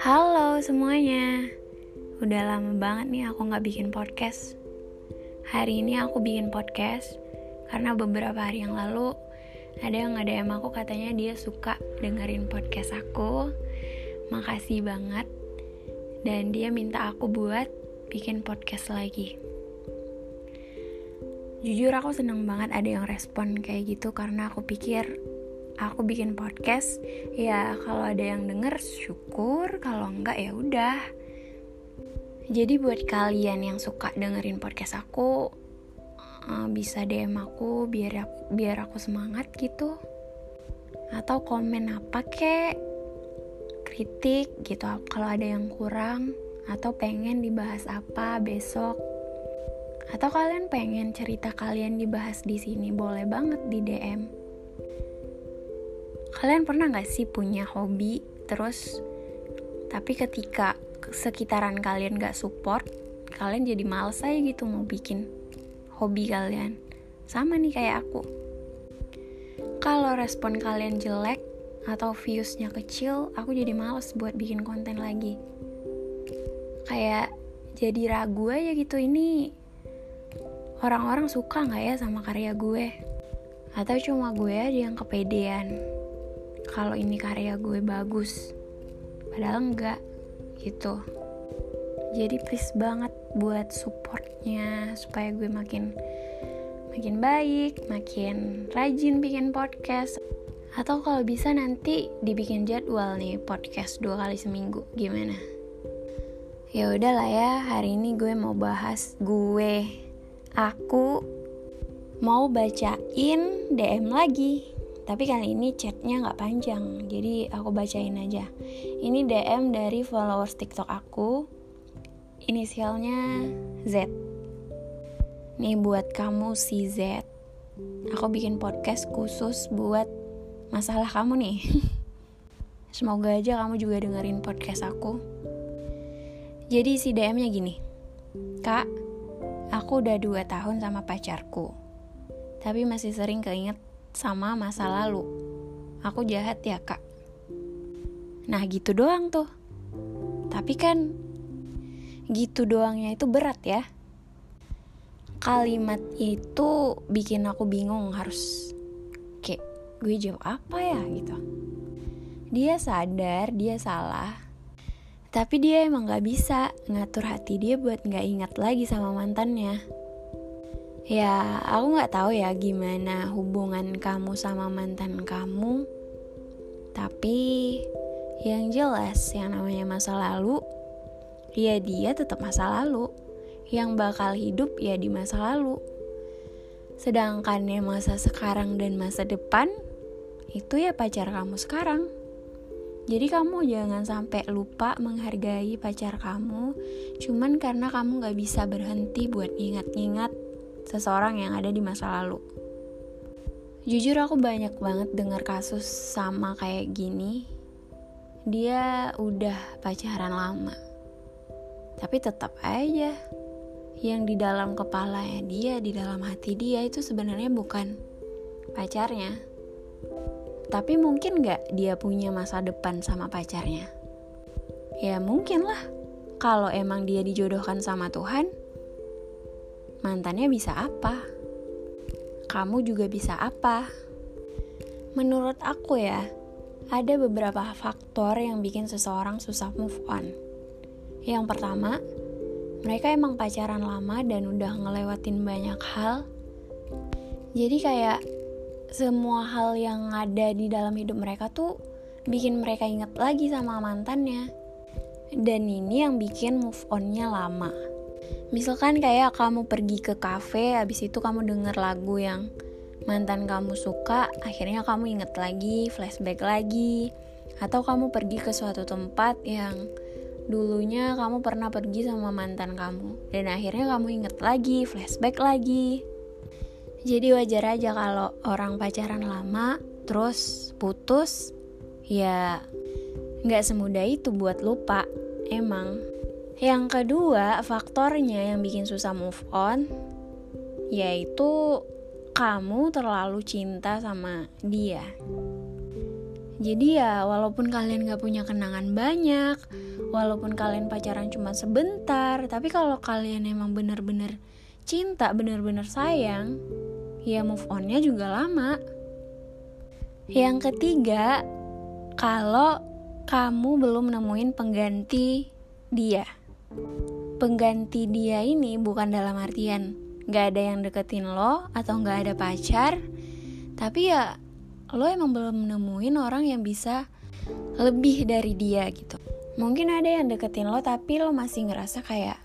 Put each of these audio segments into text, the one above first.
Halo semuanya. Udah lama banget nih aku gak bikin podcast. Hari ini aku bikin podcast Karena beberapa hari yang lalu Ada yang nge-DM aku katanya dia suka dengerin podcast aku. Makasih banget. Dan dia minta aku buat bikin podcast lagi Jujur aku seneng banget ada yang respon kayak gitu karena aku pikir aku bikin podcast ya kalau ada yang denger syukur kalau enggak ya udah. Jadi buat kalian yang suka dengerin podcast aku uh, bisa DM aku biar biar aku semangat gitu. Atau komen apa kek kritik gitu kalau ada yang kurang atau pengen dibahas apa besok atau kalian pengen cerita kalian dibahas di sini, boleh banget di DM. Kalian pernah gak sih punya hobi, terus tapi ketika sekitaran kalian gak support, kalian jadi males aja gitu mau bikin hobi kalian. Sama nih kayak aku. Kalau respon kalian jelek atau viewsnya kecil, aku jadi males buat bikin konten lagi. Kayak jadi ragu aja gitu ini orang-orang suka nggak ya sama karya gue? Atau cuma gue aja yang kepedean? Kalau ini karya gue bagus padahal enggak gitu. Jadi please banget buat supportnya supaya gue makin makin baik makin rajin bikin podcast. Atau kalau bisa nanti dibikin jadwal nih podcast dua kali seminggu gimana? Ya udahlah ya hari ini gue mau bahas gue aku mau bacain DM lagi tapi kali ini chatnya nggak panjang jadi aku bacain aja. Ini DM dari followers TikTok aku. Inisialnya Z. Nih buat kamu si Z aku bikin podcast khusus buat masalah kamu nih. Semoga aja kamu juga dengerin podcast aku. Jadi si DM-nya gini. Kak Aku udah dua tahun sama pacarku, tapi masih sering keinget sama masa lalu. Aku jahat ya kak. Nah gitu doang tuh. Tapi kan gitu doangnya itu berat ya. Kalimat itu bikin aku bingung harus kayak gue jawab apa ya gitu. Dia sadar dia salah, tapi dia emang gak bisa ngatur hati dia buat gak ingat lagi sama mantannya. Ya, aku gak tahu ya gimana hubungan kamu sama mantan kamu. Tapi yang jelas yang namanya masa lalu, ya dia tetap masa lalu. Yang bakal hidup ya di masa lalu. Sedangkan yang masa sekarang dan masa depan, itu ya pacar kamu sekarang. Jadi kamu jangan sampai lupa menghargai pacar kamu Cuman karena kamu gak bisa berhenti buat ingat-ingat seseorang yang ada di masa lalu. Jujur aku banyak banget dengar kasus sama kayak gini. Dia udah pacaran lama Tapi tetap aja Yang di dalam kepalanya dia, di dalam hati dia itu sebenarnya bukan pacarnya tapi mungkin gak dia punya masa depan sama pacarnya? Ya mungkin lah. Kalau emang dia dijodohkan sama Tuhan, mantannya bisa apa? Kamu juga bisa apa? Menurut aku ya, ada beberapa faktor yang bikin seseorang susah move on. Yang pertama, mereka emang pacaran lama dan udah ngelewatin banyak hal. Jadi kayak semua hal yang ada di dalam hidup mereka tuh bikin mereka inget lagi sama mantannya. Dan ini yang bikin move onnya lama. Misalkan kayak kamu pergi ke cafe, habis itu kamu denger lagu yang mantan kamu suka, akhirnya kamu inget lagi, flashback lagi. Atau kamu pergi ke suatu tempat yang dulunya kamu pernah pergi sama mantan kamu. Dan akhirnya kamu inget lagi, flashback lagi. Jadi wajar aja kalau orang pacaran lama terus putus, ya nggak semudah itu buat lupa. Emang. Yang kedua, faktornya yang bikin susah move on yaitu kamu terlalu cinta sama dia. Jadi ya walaupun kalian gak punya kenangan banyak Walaupun kalian pacaran cuma sebentar Tapi kalau kalian emang bener-bener cinta, bener-bener sayang Ya move onnya juga lama. Yang ketiga Kalau kamu belum nemuin pengganti dia. Pengganti dia ini bukan dalam artian Gak ada yang deketin lo atau gak ada pacar Tapi ya lo emang belum nemuin orang yang bisa lebih dari dia gitu. Mungkin ada yang deketin lo tapi lo masih ngerasa kayak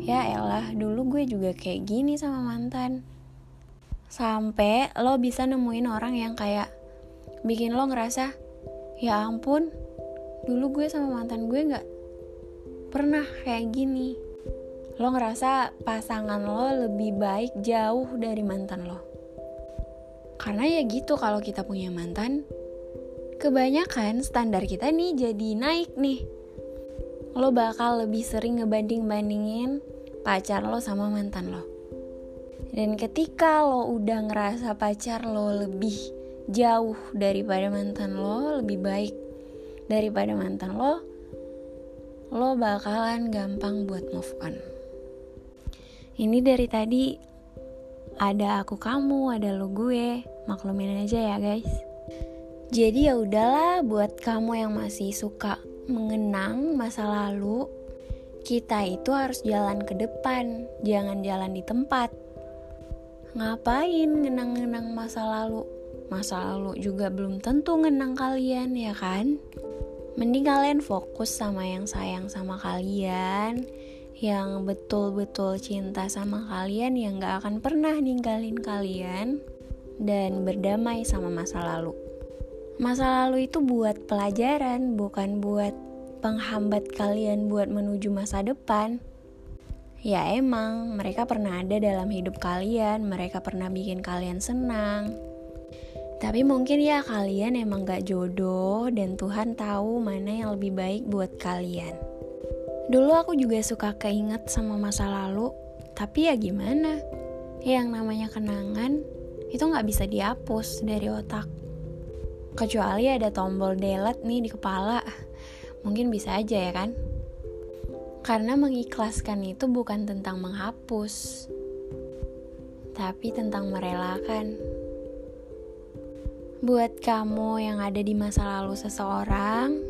ya elah dulu gue juga kayak gini sama mantan sampai lo bisa nemuin orang yang kayak bikin lo ngerasa ya ampun dulu gue sama mantan gue nggak pernah kayak gini lo ngerasa pasangan lo lebih baik jauh dari mantan lo karena ya gitu kalau kita punya mantan, kebanyakan standar kita nih jadi naik nih. Lo bakal lebih sering ngebanding-bandingin pacar lo sama mantan lo. Dan ketika lo udah ngerasa pacar lo lebih jauh daripada mantan lo, lebih baik daripada mantan lo, lo bakalan gampang buat move on. Ini dari tadi ada aku kamu, ada lo gue. Maklumin aja ya, guys. Jadi ya udahlah buat kamu yang masih suka mengenang masa lalu, kita itu harus jalan ke depan, jangan jalan di tempat. Ngapain ngenang-ngenang masa lalu? Masa lalu juga belum tentu ngenang kalian, ya kan? Mending kalian fokus sama yang sayang sama kalian, yang betul-betul cinta sama kalian yang gak akan pernah ninggalin kalian dan berdamai sama masa lalu. Masa lalu itu buat pelajaran, bukan buat penghambat kalian buat menuju masa depan. Ya emang, mereka pernah ada dalam hidup kalian, mereka pernah bikin kalian senang. Tapi mungkin ya kalian emang gak jodoh dan Tuhan tahu mana yang lebih baik buat kalian. Dulu aku juga suka keinget sama masa lalu, tapi ya gimana? Yang namanya kenangan itu nggak bisa dihapus dari otak. Kecuali ada tombol delete nih di kepala, mungkin bisa aja ya kan? Karena mengikhlaskan itu bukan tentang menghapus, tapi tentang merelakan. Buat kamu yang ada di masa lalu seseorang,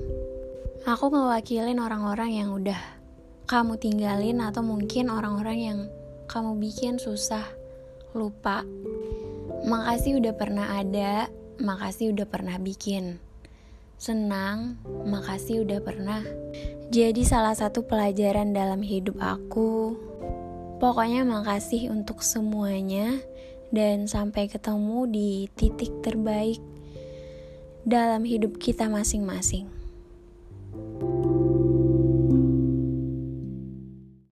Aku ngewakilin orang-orang yang udah kamu tinggalin atau mungkin orang-orang yang kamu bikin susah lupa. Makasih udah pernah ada, makasih udah pernah bikin. Senang, makasih udah pernah jadi salah satu pelajaran dalam hidup aku. Pokoknya makasih untuk semuanya dan sampai ketemu di titik terbaik dalam hidup kita masing-masing.